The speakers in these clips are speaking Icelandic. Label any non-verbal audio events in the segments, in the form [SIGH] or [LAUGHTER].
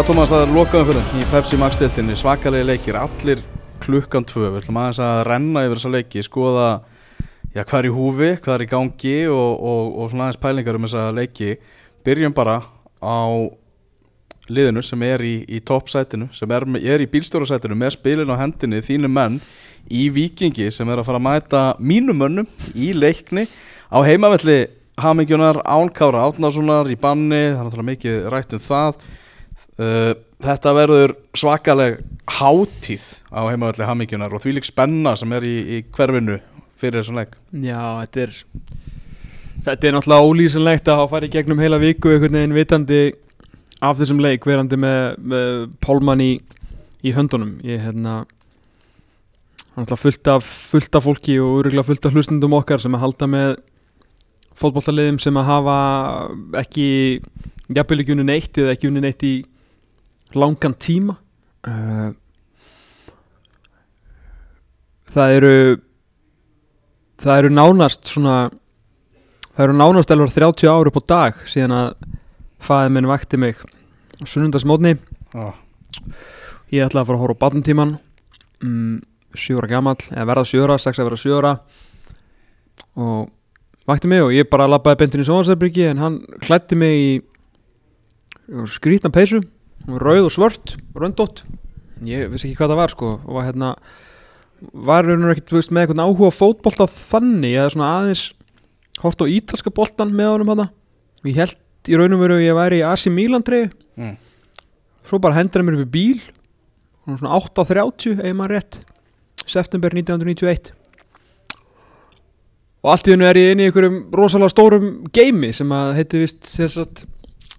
Já, Tómas, það er lokaðum fyrir í Pepsi Max-deltinni, svakalegi leikir, allir klukkan tvö, við ætlum aðeins að renna yfir þessa leiki, skoða já, hvað er í húfi, hvað er í gangi og, og, og svona aðeins pælingar um þessa leiki. Byrjum bara á liðinu sem er í, í toppsætinu, sem er, er í bílstjórasætinu með spilin á hendinni, þínu menn í vikingi sem er að fara að mæta mínum mönnum í leikni á heimavelli Hamingjunar, Ánkára Átnasonar í banni, það er mikið rætt um það Uh, þetta verður svakaleg hátíð á heimavalli Hamingjunar og því lík spenna sem er í, í hverfinu fyrir þessum leik. Já, þetta er þetta er náttúrulega ólýsanlegt að fara í gegnum heila viku einhvern veginn vitandi af þessum leik verandi með, með Pálmann í, í höndunum. Ég hérna náttúrulega fullt af, fullt af fólki og öruglega fullt af hlustundum okkar sem að halda með fótballtaliðum sem að hafa ekki jafnvel ekki unni neitt eða ekki unni neitt í langan tíma. Uh, það eru það eru nánast svona það eru nánast elvar 30 ári upp á dag síðan að fæði minn vakti mig sunnundasmótni oh. ég ætlaði að fara að horfa á badntíman um, sjóra gammal eða verða sjóra, strax að verða sjóra og vakti mig og ég bara lappaði bentin í Sóhansarbyrgi en hann hlætti mig í skrítna peysu rauð og svört, röndótt ég vissi ekki hvað það var sko og var hérna var raun og ekkert veist, með eitthvað áhuga fótbolt á þannig eða svona aðeins hort á ítalska boltan með honum hana og ég held í raun og veru að ég væri í Milan treyju. Mm. svo bara hendur hann mér upp í bíl og svona 8.30 eða maður rétt september 1991 og allt í hennu er ég inn í einhverjum rosalega stórum geimi sem að heiti vist sérsagt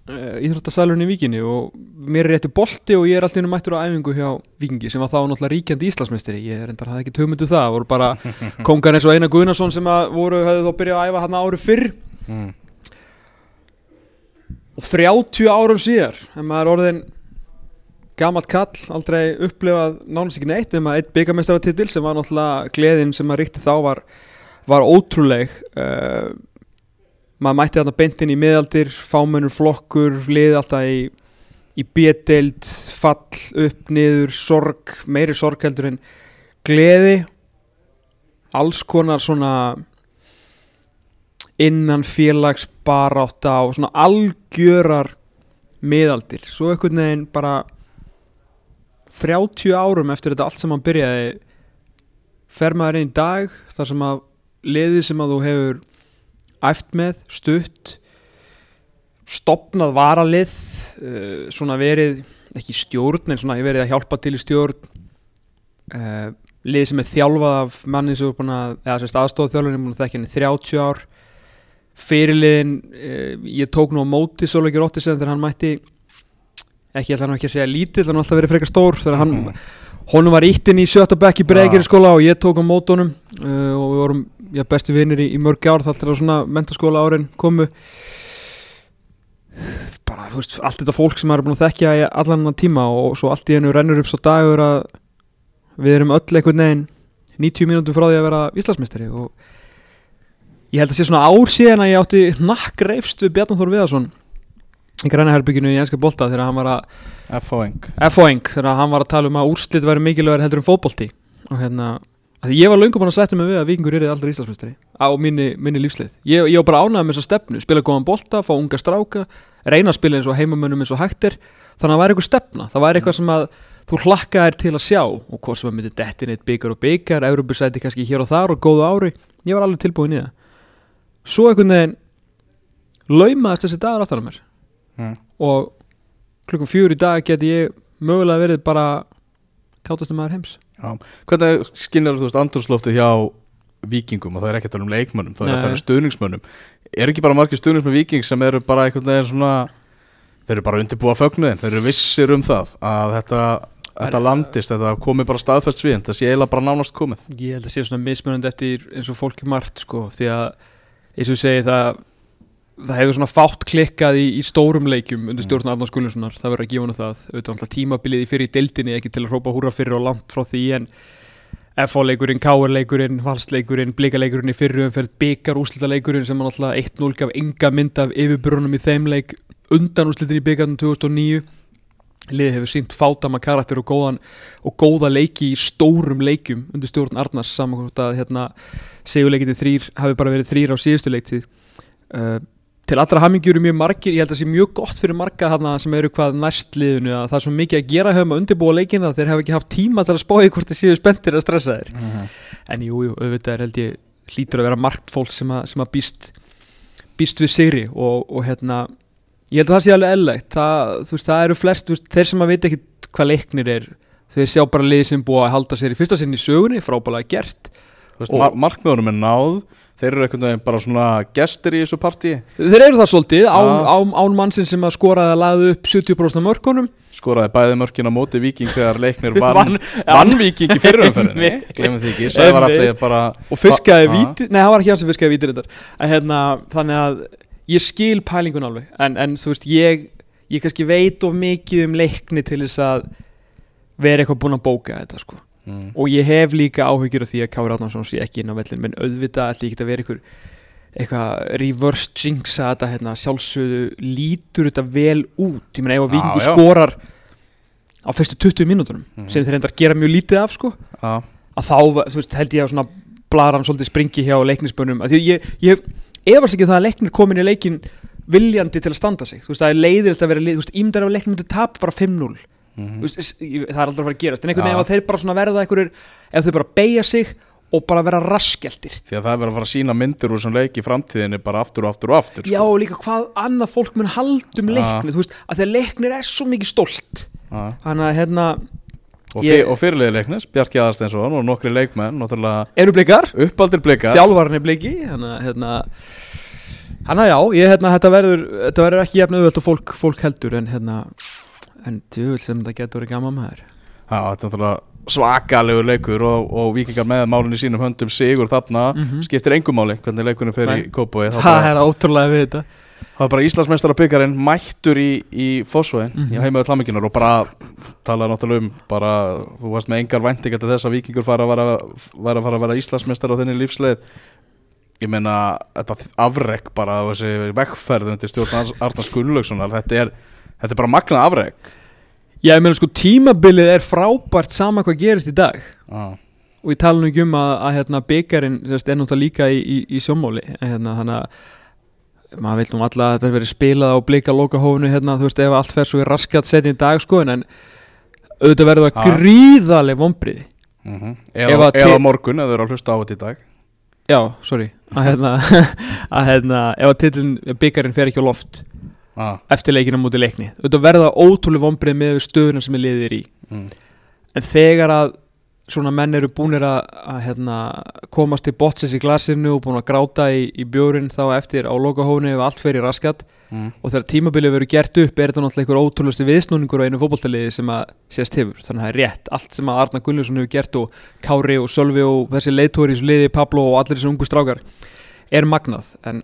íþróttasalurinn í Víkinni og mér er réttu bolti og ég er alltaf innum mættur á æfingu hjá Víkingi sem var þá náttúrulega ríkjandi Íslandsmeisteri ég reyndar hafði ekki tömundu það, voru bara [LAUGHS] kongar eins og Einar Gunnarsson sem voru hafði þá byrjað að æfa hann ári fyrr Mm. og 30 árum síðar en maður er orðin gamalt kall, aldrei upplifað nánast ekki neitt nema eitt byggamestaratitil sem var náttúrulega gleðin sem maður ríkti þá var, var ótrúleg uh, maður mætti þarna beintin í miðaldir fámennur flokkur, liði alltaf í, í bédeild fall, upp, niður, sorg meiri sorg heldur en gleði. Alls konar svona innan félags barátta og svona algjörar miðaldir. Svo einhvern veginn bara 30 árum eftir þetta allt sem hann byrjaði fer maður inn í dag þar sem að liðið sem að þú hefur æft með, stutt stopnað varalið uh, svona verið ekki stjórn en svona verið að hjálpa til í stjórn uh, lið sem er þjálfað af manni sem er búin að, eða sérst aðstofþjálfurinn er búin að þekka henni 30 ár. Fyrirliðin uh, ég tók nú á móti Sólveikir Óttisson þegar hann mætti. Ekki ætla hann ekki að segja lítill hann har alltaf verið frekar stór þegar hann Mm. honum var íttinn í sjötta bekk í Breiðgeri skóla og ég tók á mótunum uh, og við vorum já, bestu vinnir í, í mörg ár til að svona mentaskóla árin komu. Bara, þú veist, allt þetta fólk sem maður er búin að þekkja í allan annan tíma og svo allt í hennu rennur upp svo dagur að við erum öll einhvern veginn 90 mínútum frá því að vera Íslandsmeistari og ég held að sé svona ár síðan að ég átti nakk reifst við Bjarnar Þór Viðarsson í grænaherbygginu í enska bolta þegar hann var að F.O.ing þegar hann var að tala um að úrslit væri mikilvægur heldur en fótbolti. Og hérna því ég var löngum búin að setja mig við að vikingur er aldrei Íslandsmeistari á minni, minni lífslið ég, ég var bara ánægð með þessa stefnu, spila góðan bolta fá unga stráka, reyna að spila eins og heimamönnum eins og hægtir, þannig að það væri eitthvað stefna. Það væri eitthvað sem að þú hlakkaðir til að sjá. Og hvort sem að myndi dettin eitt byggar og byggar, Európusæti kannski hér og þar og góðu ári, ég var alveg tilbúin í það. Svo einhvern veginn laumaðist þessi dagar aftan á mér. Mm. og klukkum fjúr í dag geti ég mögulega verið bara káttastum maður heims Hvernig skinnir þú veist andurslóftið hjá vikingum og það er ekki að tala um leikmönnum það er að tala um Nei. stuðningsmönnum. Er ekki bara margir stuðningsmenn viking sem eru bara einhvern veginn svona þeir eru bara undirbúa fögnuðin, þeir eru vissir um það að þetta, þetta landist þetta komi bara staðfæst svið það sé eiginlega bara nánast komið. Ég held að sé svona mismunandi eftir eins og fólki margt sko því að eins og segi það það hefur svona fátt klikkað í, í stórum leikjum undir stjórn Arnars Gullunssonar það verður að gefa hana það. Auðvitað alltaf tímabilið í fyrir í deildinni ekki til að hrópa húra fyrir og langt frá því en FH leikurinn, KR leikurinn, Valsleikurinn, Blikaleikurinn í fyrru umferð, byggar úslitaleikurinn sem hann alltaf 1-0 gaf enga mynd af yfirbrunum í þeim leik undan úslitin í byggarnum 2009 liðið hefur sínt fátama karakter og, góðan, og góða leiki í stórum leikjum undir stjórn Arnars saman hvort að hérna, segjuleikiti þrýr hafi bara verið þrýr á síðustu leiktið uh, til allra hamingjur eru mjög margir ég held að það sé mjög gott fyrir marga hana sem eru hvað næst liðinu að það er svo mikið að gera höfum að undirbúa leikina þeir hafa ekki haft tíma til að spáði hvort þeir séu spenntir að stressa þeir en jú, jú, auðvitað er held ég hlýtur að vera margt fólk sem að, sem að býst býst við sigri og, og hérna ég held að það sé alveg ellegt það, þú veist, það eru flest, veist, þeir sem að veit ekki hvað leiknir er, þeir sjá bara liði sem búið að halda sér í fyrsta sinn í sögunni frábælega þeir eru einhvern veginn bara svona gestir í þessu partí. Þeir eru það svolítið, án, án, án mannsinn sem að skoraði að laða upp 70% af mörkunum. Skoraði bæði mörkin á móti Víking þegar leiknir vann, vann Víking í fyrirumferðinni glemum því ekki, Sævar Einmitt. allir bara og fiskaði víti, nei það var ekki hann sem fiskaði víti hérna, þannig að ég skil pælingun alveg, en, en þú veist ég, ég kannski veit of mikið um leikni til þess að vera eitthvað búinn að bóka þetta sko mm. og ég hef líka áhyggjur af því að Kári Átnarsson sé ekki inn á vellin menn auðvitað ætli ég að vera einhver eitthvað reverse jinxa þetta hérna, sjálfsögðu lítur þetta vel út ég meina ef að já. skorar á fyrstu 20 mínútonum Mhm. sem þeir reyndar gera mjög lítið af sko Já, að þá þú veist, held ég að svona blaran svolítið springi hjá leiknisbönum að því ég, ég efast ekki um það að leiknir komin í leikin viljandi til að standa sig þú veist það er leiðilegt að vera leið, þú veist ímdar af leiknum myndi tap bara 5-0 mhm. Þú veist, það er aldrei að fara að gerast en einhvern veginn ef þeir bara verða einhverjir ef þeir bara beigja sig og bara vera raskjaldir því að það er verið að fara að sína myndir úr þessum leik í framtíðinni bara aftur og aftur og aftur já sko. og líka hvað annað fólk mun haldum Já. leiknir þú veist að þegar leiknir er svo mikið stolt Já. þannig að hérna og, Ég- og fyrirliði leiknis, Bjarki Aðarsteinsson og nokkri leikmenn, eru blikar uppaldir blikar þjálfarni bliki þannig að hérna hann að já, ég hérna þetta verður þetta verður ekki jafn auðvöld og fólk, fólk heldur en hérna en djúvill sem þetta getur verið gaman maður Já, þetta er náttúrulega svakalegur leikur og, og vikingar með málinn í sínum höndum sigur þarna, Mhm. skiptir engum máli hvernig leikunum fer í Nei. Kópói það er ótrúlega við þetta Það var bara Íslandsmeistara byggarinn mættur í, í Fossvöðin Mhm. í heimaðu tlamminginar og bara talaði náttúrulega um bara, þú varst með engar væntingar til þess að vikingur fara að vera, vera, að fara að vera Íslandsmeistara á þenni lífsleið ég meina, þetta afreg bara þessi vekkferð undir stjórn Arnars Gunnlaugssonar, þetta er þetta er bara magnað afreg já, ég meina sko tímabilið er frábært sama hvað gerist í dag. Ah. og ég tala nú ekki um að, að hérna, byggarinn sérst, er náttúrulega líka í, í, í sjómmáli en hérna, þannig að maður nú alla að þetta verið spilað á blika lokahófinu hérna, þú veist, ef allt fer svo í raskat setni í dag, sko, en auðvitað verður það Já. gríðaleg vombrið mm Ef eða, eða morgun, ef þau eru að hlusta á þetta í dag. Já, sorry. Að hérna, [LAUGHS] að hérna ef að tillin byggarinn fer ekki á loft ah. eftir leikina múti leikni auðvitað verða ótrúlega vombrið með stöðuna sem er liðir í mm. en þegar að svona menn eru búnir að, að hérna, komast til botsis í glasinu og búin að gráta í, í bjórin þá eftir á lokahófni ef allt fer í raskat Mm. og þegar tímabilið verður gert upp er þetta náttúrulega einhver ótrúlusti viðsnúningur á einu fótballtaliði sem að sést hefur þannig að það er rétt, allt sem að Arna Gunnlaugsson hefur gert og Kári og Sölvi og þessi leiðtóri í þessu liði, Pablo og allir þessi ungu strákar er magnað en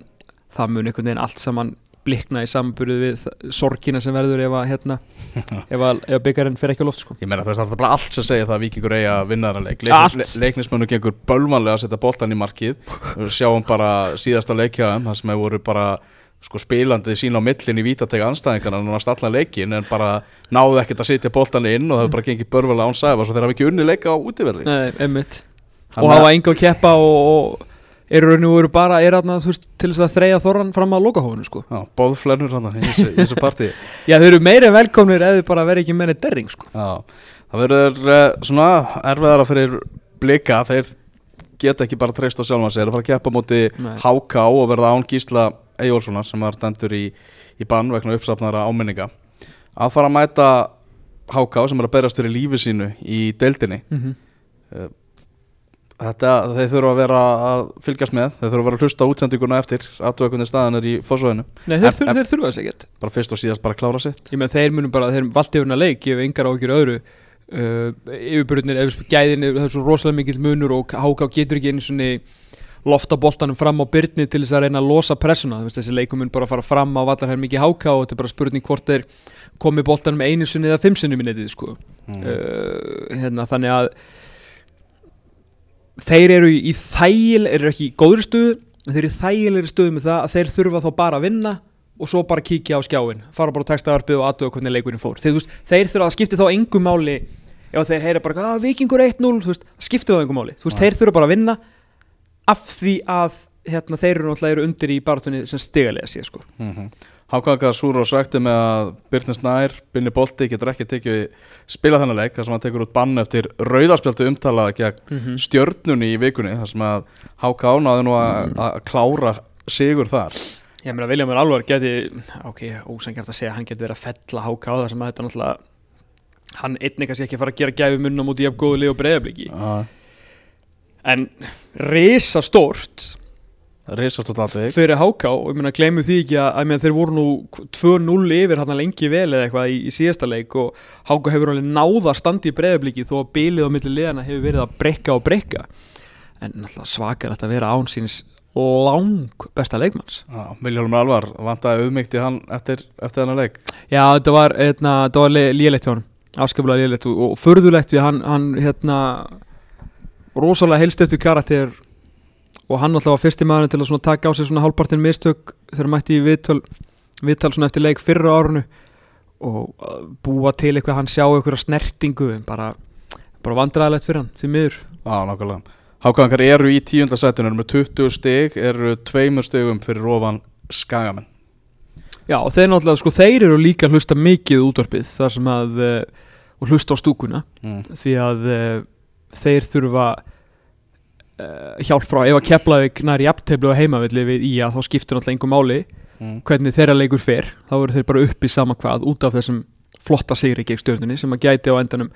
það mun einhvern veginn allt saman blikna í samanburðu við sorgina sem verður ef að hérna [LAUGHS] ef að, ef að byggarinn fer ekki á loft sko. Ég meina það er bara allt sem segja það að Víkingur eigi að vinna þennan leik. Le, Leiknismönu gengur bölvanlega að setja boltan í markið. Við sjáum bara síðasta leikjaðum það sem hefur voru bara sko, spilandi sín á millin í vítatega anstæðingarna núna allan leikin en bara náðu ekkert að setja boltan inn og það hefur bara gengið bölvanlega án sæfa svo þeir hafa ekki unni leika á Þannig og hafa enga að keppa og, eru raun og veru bara er aðna, veist, til þess að þreja þorran fram að lokahófinu sko. Já, bóðflennur hann í þessu, partíi [LAUGHS] Já, þau eru meira velkomnir eða bara verið ekki meira derring sko. Já, það verður uh, svona erfiðara fyrir blika þeir geta ekki bara treyst á sjálfan sig þeir eru að fara að keppa Nei. HK og verða án Gísla Eyjólfssonar sem var dæmdur í, í bann vegna uppsafnara áminninga að fara að mæta HK sem er að berast fyrir lífi sínu í deildinni mm -hmm. Þetta, þeir þurfa að vera að fylgjast með, þeir þurfa að vera að hlusta á útsendinguna eftir aðtökunni staðan er í fósvæðinu Nei, þeir, En- þur, en- þeir þurfa þess ekkert. Bara fyrst og síðast bara að klára sitt. Ég með þeir munum bara, þeir valdi yfirna leik ég hef engar áhyggjur af öðru. Uh, yfirbyrðinir, ef gæðinir, það er svo rosalega mikill munur og HK getur ekki einu svona lofta boltanum fram á byrni til þess að reyna að losa pressuna, veist þessi leikum mun bara fara fram á vallar hér mikið HK og þetta er bara þeir eru í þægil eru ekki í góðri stöðu en þeir eru í þægilegri stöðu með það að þeir þurfa þá bara að vinna og svo bara kíkja á skjáin fara bara á textavarpið og aðtöða hvernig leikurinn fór þeir, veist, þeir þurfa að skipti þá engum máli ef þeir heyra bara að vikingur 1-0 þú veist, það skiptir þá engum máli veist, þeir þurfa bara að vinna af því að hérna, þeir eru náttúrulega undir í baratunni sem stigalega sé sko. mm -hmm. Hákvæðingar súra og svekti með að Byrnir Snær, Binni Bolti getur ekki tekið spila þennan leik þar sem hann tekur út bann eftir rauðarspjöldu umtalað gegn mm stjörnunni í vikunni þar sem að Háká náði nú að klára sigur þar. Ég meina Viljámur Alvar geti ok, ósangjart að segja hann geti verið að fella háka á það sem að þetta náttúrulega hann einnig kannski ekki fara að gera gæfi munna mútið jafn góðu lið og breyðabliki uh, en út alltaf fyrir háká og ég meina glemur því ekki að, að meina, þeir voru nú 2-0 yfir hann lengi vel eða eitthvað í, í síðasta leik og háká hefur alveg náða standi í breyðabliki þó að bilið á milli liðana hefur verið að brekka og brekka en náttúrulega svakar þetta að vera án síns lang besta leikmanns. Viljálfur Alvar vantaði auðmyggt í hann eftir, eftir þennan leik. Já, þetta var, hérna, þetta var lélegt hjá hann afskaplega lélegt og, og förðulegt við hann, hann hérna rosalega heilstöftu karakter og hann alltaf var fyrsti maður til að taka á sig svona hálfpartin mistök þegar mætti í viðtöl, viðtal svona eftir leik fyrra árunu og uh, búa til eitthvað hann sjá eitthvað snertingu bara, bara vandræðilegt fyrir hann því miður. Já, nákvæmlega. Hákvæðingar eru í tíundasætinu með 20 stig eru tveimur stigum fyrir ofan skagamenn. Já, og þeir náttúrulega, sko, þeir eru líka hlusta mikið útvarpið þar sem að uh, og hlusta á stúkuna. Mm. því að uh, þeir þurfa hjálp frá ef að Keflavík nær í apteflu og heimavilli við í að þá skiptir náttúrulega einhver máli Mm. hvernig þeirra leikur fer. Þá eru þeir bara uppi sama hvað út af þessum flotta sigri gegn stjórnunni sem að gæti á endanum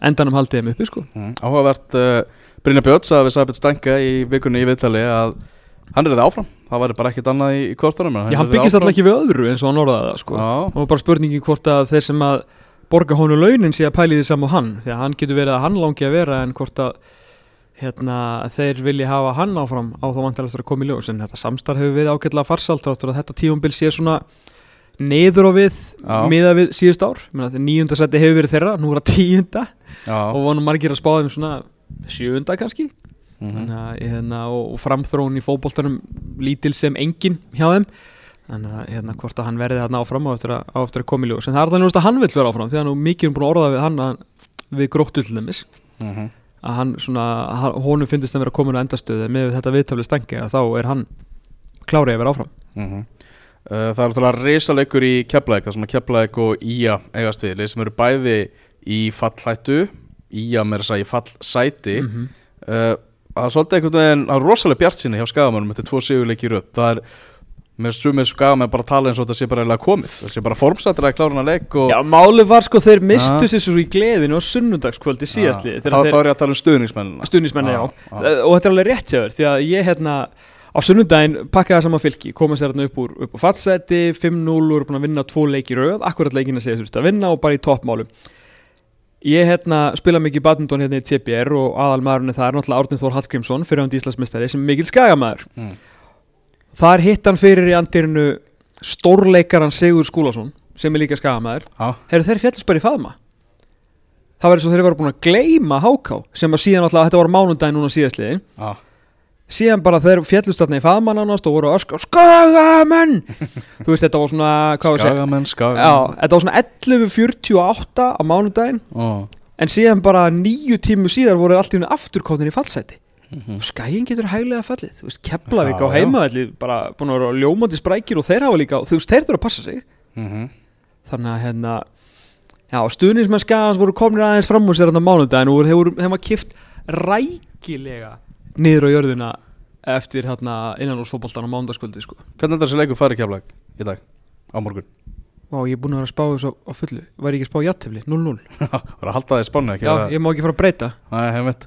endanum haldið þeim uppi sko. Mm. Áhugavert uh, Brynja Björns að við Sæbjörn Stænka í vikunni í viðtali að hann er það áfram. Það væri bara ekkert annað í, í kortunum Já, hann byggist alltaf ekki við öðru eins og hann orðaði það sko. Og bara spurningi hvort að þeir sem að borga honum launin sé að pæli því saman hann. Því að hann getur verið að hann langi að vera en hvort að hérna, þeir vilji hafa hann áfram á þá vantilega eftir að koma í ljós. En þetta samstarf hefur verið ágætlega farsalt þáttur að þetta tíumbil sé svona neður á við miða við síðust ár. Nýjunda seti hefur verið þeirra, nú er það tíunda. Já. Og vonum margir að spáða um svona sjöunda kannski. Mhm. Þannig að, hérna, og, og framþróun í fótboltanum lítil sem engin hjá þeim. Þannig að hérna, hvort að hann verði þarna áfram á eftir að, að koma í ljós. En það er þannig að hann vill vera áfram því að hann er mikið búin að orða við hann við gróttu til dæmis. Mhm. Að hann svona, honum finnist að vera komin á endastöðu með þetta viðtöfli stengi að þá er hann klárið að vera áfram. Mhm. Uh, Það er náttúrulega risalegur í Keflæk það sem að Keflæk og Ía eigast við. Lið sem eru bæði í fallættu Ía með þess að í fallsæti. Mm uh, Það er svolítið einhvern veginn það er rosalega bjart sinni hjá skagamannum eftir tvo sigurleiki röð. Það er með sumir skagamenn bara að tala eins og þetta sé bara eiginlega komið. Það sé bara formsættir að klára hana leik og Já, málið var sko þeir mistu sér svo í gleðinu á sunnundagskvöldi síðastlið þá, er ég að tala um stuðningsmenn stuðnismenni, já, og þetta er alveg rétt hjá þér því að ég hérna á sunnundaginn pakkaði saman fylki, koma sér hérna upp úr, upp úr fallseti, 5-0 og eru búin að vinna tvo leiki röð, akkurat leikin að segja þurfti að vinna og bara í toppmálum. Ég hérna spila mikið badminton hérna í TBR og aðal maðurinn það er náttúrulega Árnið Þór Hallgrímsson fyrir hann Íslandsmeistari sem er mikill skagamæður. Mm. Þar hitt hann fyrir í andirinu stórleikaran Sigur Skúlason sem er líka skagamæður þeir fjallist bara í faðma. Það var eins og þeir voru búin að gleyma háká sem að síðan alltaf, þetta var mánundaginn núna síðastliði já, síðan bara þeir fjallist þarna í faðma nánast og voru öskra skagamenn! [LAUGHS] Þú veist þetta var svona skagamenn, skagamenn. Þetta var svona 11.48 á mánudaginn. Ó, en síðan bara nýju tímu síðar voru allt í henni afturkóttin í fallseti mhm. skæin getur hæglega fallið þú veist, Keflavík á heimavelli bara búin að vera ljómandi sprækir og þeir hafa líka þú veist, þeir þurfa að passa sig Mhm. þannig að hérna já, stuðnismenn skagans voru komnir aðeins fram úr sér hann á mánudaginn og þeir voru, þeim var kift rækilega niður á jörðina eftir hérna innanúrsfótboltan á mánudagskvöldi sko. Hvernig er þessi leikur farið Keflæk í dag, á morgun? Vá, ég er búin að vera að spá þessu á, fullu Var ég ekki að spá játtöfli? 0-0 Var að halda það í spánu ekki? Já, eða- ég má ekki fara að breyta Nei, hef veit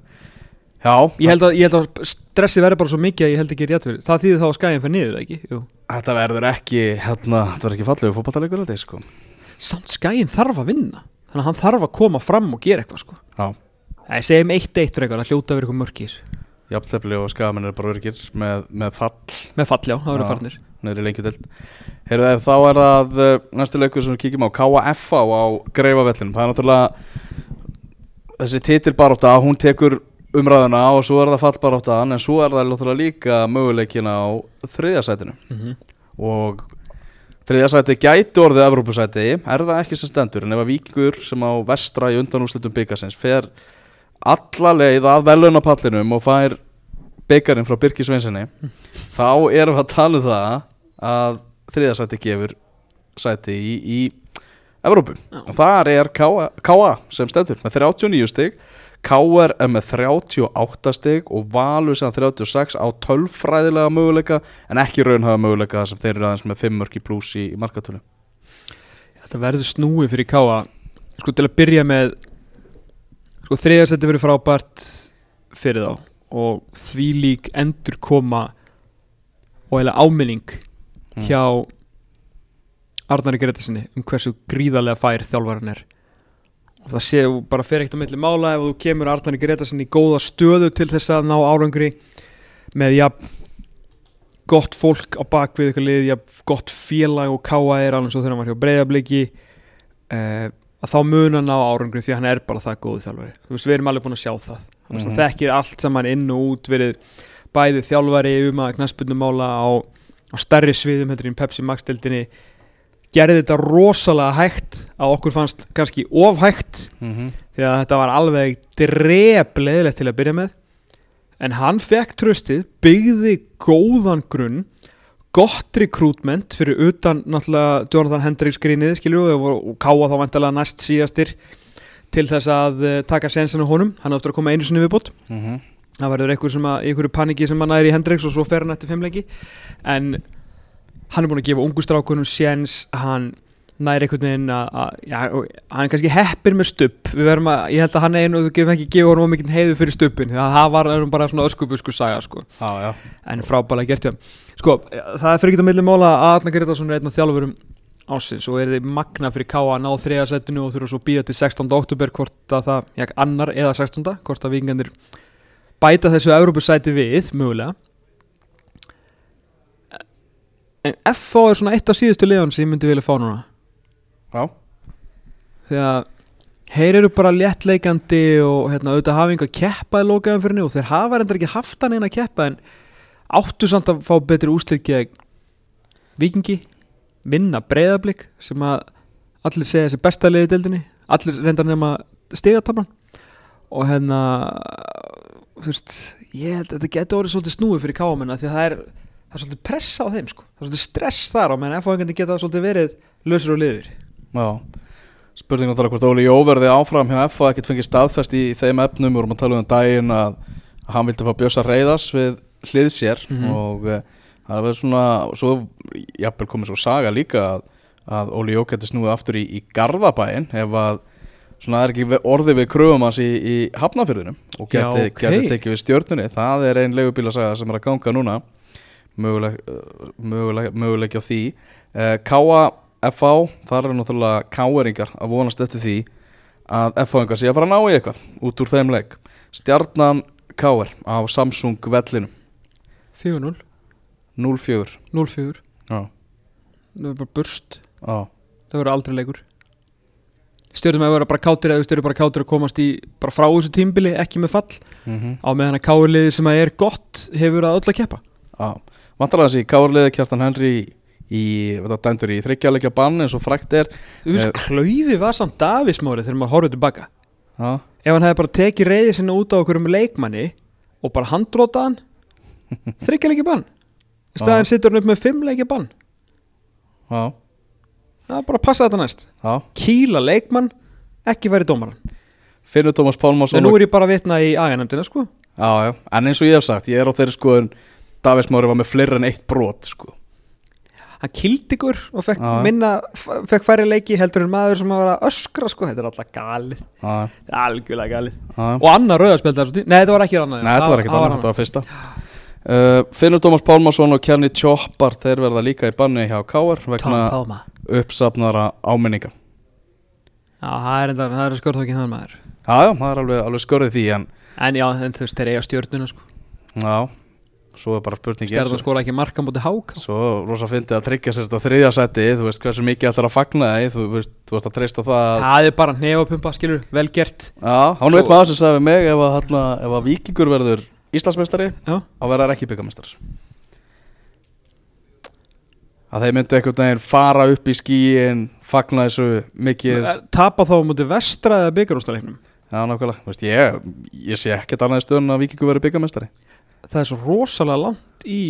Já, Ég held að, ég held að stressi verður bara svo mikið að ég held ekki er játtöfli Það þýðir þá að skæðin fyrir niður, ekki? Jú. þetta verður ekki hérna, þetta verður ekki fallegu fótballtalegur þetta sko. Samt skæðin þarf að vinna. Þannig að hann þarf að koma fram og gera eitthvað sko. Já, Ég segjum 1-1 eitthvað, að hljóta verið eitthvað mörkis jafntefli og skagamenn er bara örgir með, með fall. Með fall, já, það verður farnir neður er það umræðuna og svo er það fallbaróttan en svo er það líka möguleikin á þriðja sætinu mm -hmm. og Þriðja sæti gæti orðið Evrópusæti, er það ekki sem stendur en ef að Víkingur sem á vestra í undanúslitum byggasins fer alla leið að velunapallinum og fær byggarinn frá Birki Sveinsinni [LAUGHS] þá erum við að tala um það að þriðja sæti gefur sæti í, í Evrópu og þar er K.A. K.A. sem stendur með 39 stig K.R. er með 38 stig og Valur sem 36 á 12 fræðilega möguleika en ekki raunhafa möguleika sem þeir eru aðeins með 5 mörki pluss í, í markatölu Þetta verður snúið fyrir Káa Sko til að byrja með Sko þriðarsætti verður frábært fyrir þá og því lík endur koma og eða áminning Mm. hjá Arnari Gretarsinni um hversu gríðarlega fær þjálfarinn er og það séu bara fer ekkert á milli mála ef þú kemur Arnari Gretarsinni í góða stöðu til þess að ná árangri með ja, gott fólk á bakvið ykkur lið, ja, gott félag og káa er alveg svo þegar hann var hjá breyðabliki uh, að þá mun hann á árangri því að hann er bara það góðu þjálfari þú veist, við erum alveg búin að sjá það mm. -hmm. þekkir allt saman inn og út verið bæði þjálfari um að knaspunumála á, á stærri sviðum heldur í Pepsi Max deildinni gerði þetta rosalega hægt að okkur fannst kannski of hægt mm -hmm. því að þetta var alveg drepleðilegt til að byrja með en hann fekk tröstið byggði góðan grunn gott rekrútment fyrir utan náttúrulega Jonathan Hendricks grínið skilju og, káa þá vantilega næst síðastir til þess að uh, taka sensinu honum hann áttur að koma einu sinni viðbót Mhm. það verður einhverju paniki sem hann næri í Hendricks og svo fer hann eftir fimmleiki en hann er búin að gefa ungu strákunum séns hann næri einhvern veginn að, að já, hann er kannski heppir með stupp við verðum að, ég held að hann einu og þú gefum ekki gefa honum mikið heiðu fyrir stuppin að það var erum bara svona öskubusku saga sko Já, já en frábælega gert hjá þeim. sko, það er fyrir ekki að milli mála að Arna Gretarsson er einn af þjálfurum ásins og er þið magna fyrir K að ná þriðasettinu og þurfa svo að býja til 16. oktober hvort að það, já, annar eða 16. hvort að vikingandir bæta þessu Európusæti við, mögulega en FO er svona eitt af síðustu liðan sem ég myndi vilja fá núna. Já, að þeir eru bara léttleikandi og hérna, auðvitað hafa einhver keppa í lokaðum fyrir og þeir hafa reyndar ekki haft hann eina keppa en áttu samt að fá betri úslit gegn vikingi vinna breyðablик sem að allir segja þessi besta liði í deildinni allir reyndar nema stigatablan og hérna þú veist, ég held að þetta getur orðið svolítið snúið fyrir káamenn því að það er, það er svolítið pressa á þeim sko. það er svolítið stress þar á meðan F-fáingandi geta svolítið verið lausur og liður já Spurning náttúrulega hvort Óli Jó verði áfram hjá F og ekkert fengið staðfest í þeim efnum við vorum að tala um daginn að, hann vildi fá Bjösa Reyðars við hlið sér Mhm. og uh, það verður svona svo jafnvel komið svo saga líka að, að Óli Jó geti snúið aftur í, í Garðabæin ef að svona er ekki orðið við kröfum hans í, í Hafnafyrðunum og Já, geti, ok. geti tekið við stjörnunni það er ein leigubílasaga sem er að ganga núna möguleg á því. Uh, Káa FH, þar eru náttúrulega Káeringar að vonast eftir því að FH-ingar sé að fara að ná í eitthvað út úr þeim leik. Stjarnan Káer á Samsung vellinum. 4-0, 0-4 0-4 Já, það er bara burst, já, það verður aldrei leikur. Stjórnum að vera bara kátir eða stjórnum bara kátir að komast í bara frá þessu tímbili, ekki með fall. Mm á meðan að káirliði sem að er gott hefur að öll að keppa að þessi Káerliði Kjartan Henry í, veit það, dæmdur í þryggjarleikja bann eins og frækt er. Þú veist, Eh. klaufi var samt Davísmári þegar maður horfður tilbaka. Já, ef hann hefði bara tekið reyði sinna út á okkur um leikmanni og bara handróta hann [LAUGHS] þryggja leikja bann. Í staðin sittur hann upp með fimm leikja bann. Já, það er bara að passa þetta næst. Já kýla leikmann, ekki væri dómaran Finnur Tómas Pálmarsson en nú er ég bara að vitna í aganemdina sko. Já, já, en eins og ég hef sagt, ég er á þeirri skoðun Davís Mári var með fleiri en eitt brot sko. hann kýldi ykkur og fekk Já. minna fekk færri leiki heldur en maður sem vera að öskra sko, þetta er alltaf galið. Já, Þetta er algjörlega galið. Já. og annar tí- nei þetta var ekki annað Nei, þetta var ekkert annað, þetta var fyrsta. Uh, Finnur Tómas Pálmarsson og Kjarni Tjoppar þeir verða líka í banni hjá Káar vegna uppsafnara áminninga. Já það er enda það er skörþókin þann maður. Já, já, það er alveg, alveg skörðið því en en já en þú veist þeir eiga stjórnuna sko. Já, svo er bara spurning stjórnuna skora ekki marka mútið hák Svo rosa fyndið að tryggja sér þetta þriðja seti Þú veist hversu mikið ætlar að fagna þig Þú veist, þú veist að treysta það að það er bara nefapumpa skilur vel gert. Já, hann veit maður sem sagði mig ef að, hana, ef að Víkingur verður Íslandsmeistari þá verður ekki byggamestari að þeir myndu einhvern veginn fara upp í skíin fagna þessu mikið. Tapa þá á múti vestra eða byggarústaleiknum Já, nákvæmlega, Veist, ég, ég sé ekkert annað stöðun að Víkingu verið byggamestari Það er svo rosalega langt í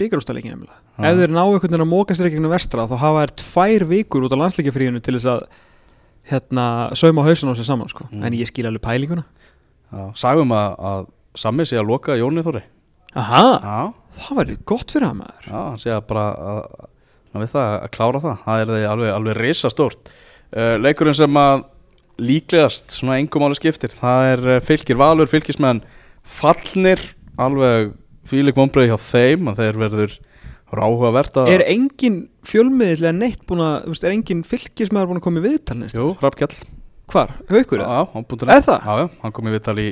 byggarústaleikinu Já. Ef þeir ná einhvern veginn að móka sér ekki vestra þá hafa þær tvær vikur út á landsleikjafríðinu til þess að hérna, sauma hausin á sér saman sko. Mm. en ég skil alveg pælinguna. Já, Sagum að, að Sammi sé að loka Jóni Þóri. Aha, Já, það var gott fyrir hann já, hann sé að bara að, að, það, að klára það. Það er alveg, alveg risa stórt uh, Leikurinn sem að líklegast svona engum áli skiptir Það er uh, fylgir valur, fylgismenn fallnir alveg fílik vonbreið hjá þeim að þeir verður ráhugavert að Er engin fjölmiðill eða neitt búin að, þú veist, er engin fylgismæður búin að koma í viðtal næst? Jú, Hrafkjall Hvar? Haukur? Já, hann búin Er það? Já, já, hann kom í viðtal í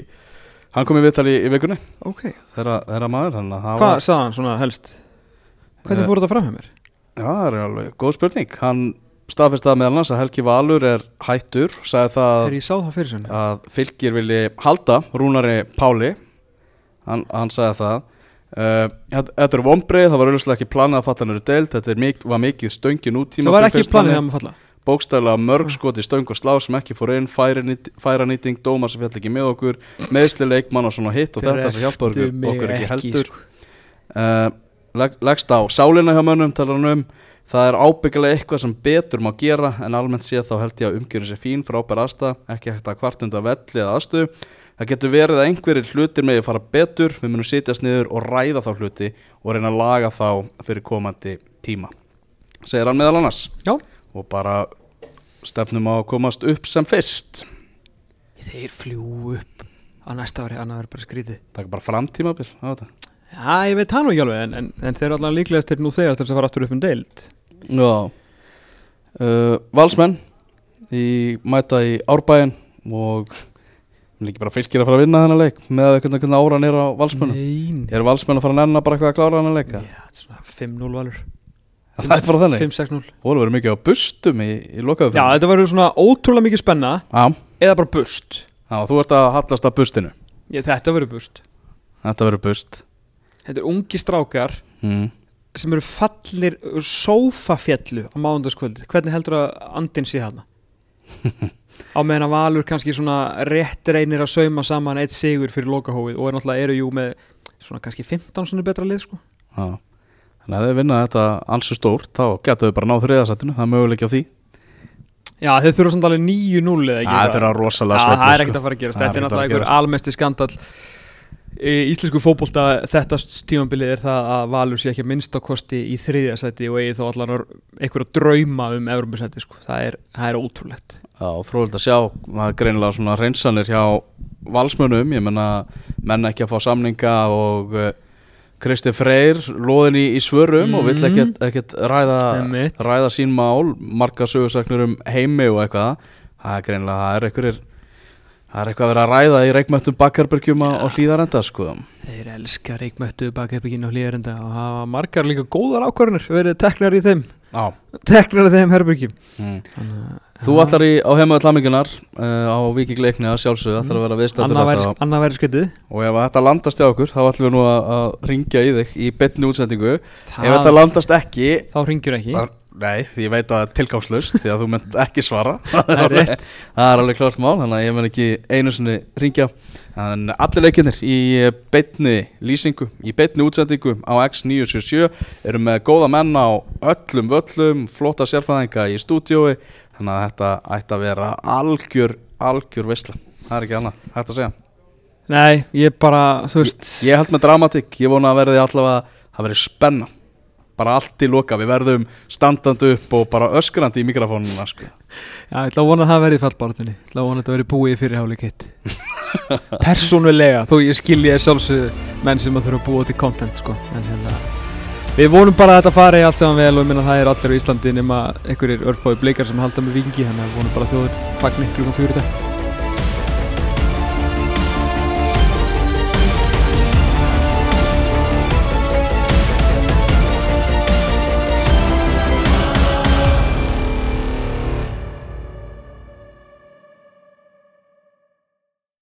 Hann kom í viðtal í, í vikunni Ok, þeirra, maður að hvað var- sagði hann svona helst? Hvernig Eh, fór þetta fram hjá mér? Já, það er alveg góð spurning Hann staðfist það meðal hans að Helgi Valur er hættur sagði það Þegar ég sá það fyrir hann, hann sagði það. Uh, þetta- er vombrið, það var auðvitað ekki planið að falla hann eru deild. Þetta mik var mikið stöngin út Það var ekki planið að falla. Bókstæðlega mörg skoti stöng og slá sem ekki fór inn. Færanýting, dómar sem fjall ekki með okkur. Meðsli leikmann og svona hitt og þetta sem hjálpa okkur, okkur ekki heldur. sko. uh, leg, leggst á sálina hjá mönnum talar hann um. Það er ábyggilega eitthvað sem betur má gera en almennt séð þá held ég að umgjörðin sé fín frábær aðstæða, ekki hægt að kvartunda velli eða aðstöðu það getur verið að einhverjir hlutir með að fara betur við munum sitjast niður og ræða þá hluti og reyna að laga þá fyrir komandi tíma. Segir hann meðal annars. Já. og bara stefnum á að komast upp sem fyrst. Þeir fljú upp á næsta ári, annað verður bara skrítið það er bara framtímabil á þetta. Já, ég veit það nú ekki alveg en, en, en þeir eru allan líklegast til nú þegar þess að fara aftur upp um deild. Já. Uh, Valsmenn í mæta í Árbæin og líki bara fylgir að fara að vinna þennan leik með að hvernig, áran er á Valsmennu Nein Er Valsmenn að fara að nenna bara eitthvað að klára þennan er svona 5-0 valur. [LAUGHS] Það er bara þannig. 5-6-0 Óli verið mikið á bustum í, í lokaðu Já, þetta verður svona ótrúlega mikið spenna Já, eða bara bust. Já, þú ert að hallast að bustinu. Já, þetta verður bust. Þetta verður bust. Þetta er ungi strákar mm. sem eru fallir sófafjallu á mánudagskvöldi Hvernig heldur að andinn sé hana? [LAUGHS] á meðan að Valur kannski svona rétt reynir að sauma saman eitt sigur fyrir lokahóið og er náttúrulega eru jú með svona kannski 15 svona betra lið sko. Já. Þannig að þið vinna þetta ansi stórt þá getur þau bara náð þriðasættinu Það er möguleik á því. Já, þeir þurfa svona alveg 9-0 eða ekki? Já, er að rosalega sveiflu, það er sko. ekkert að fara að er Þetta er náttúrulega einhver almesti skandal í íslensku fótbolta þetta tímabilið er það að Valur sé ekki að minnsta kosti í þriðja sæti og eigi þá allan einhver að drauma um Evropasæti sko. það, það er ótrúlegt. Já, fróðilegt að sjá, það er greinilega svona reynsanir hjá valsmönum, ég menna menn ekki að fá samninga og uh, Kristi Freyr loðin í, í svörum og vill Mhm. ekkert, ekkert ræða, ræða sín mál, marga sögursaknur um heimi og eitthvað, það er greinilega, það er einhverjir, það er eitthvað að vera að ræða í reikmættum bakkarbergjum á, á hlýðarenda, sko. Þeir elska reikmættu bakherbygginu á hlýðarenda og hafa margar líka góðar ákvarðanir verið teknar í þeim Já. teknar í þeim herbyggjum Mm. Þú ætlar í, á heimaðu tlamingunar uh, á vikingleikni að sjálfsögðu, ætlar að vera viðstættur Annað þetta væri, skritið og ef þetta landast hjá okkur, þá ætlum við nú að, að ringja í þig í betni útsendingu. Ef þetta landast ekki, þá ringjur ekki Nei, því ég veit að það er tilgangslust því að þú mynd ekki svara. [LAUGHS] Það er rétt. það er alveg klart mál þannig að ég mun ekki einu sinni ringja en allir leikinnir í beitni lýsingu, í beitni útsendingu á X977 eru með góða menn á öllum völlum flotta sérfræðinga í stúdiói þannig að þetta ætti að vera algjör, algjör veistla það er ekki annað, hægt að segja. Nei, ég bara, þú veist. Ég held með dramatík, ég vona að verði allavega það verði spenna bara allt í loka, við verðum standandi upp og bara öskrandi í mikrofónuna sko. Já, ég ætla að vona að það verði í fallbártunni Ég ætla að vona að þetta verði búið í fyrirháleik hitt [LAUGHS] Persónulega, þó ég skilji þér sjálfsögðu menn sem að þurfa að búa til content sko. en hérna Við vonum bara að þetta fari allt saman vel og ég minna það er allir á Íslandi nema einhverjir örfói blikar sem halda með þannig að við vonum bara að þjóður fagni klukkan fjóri dag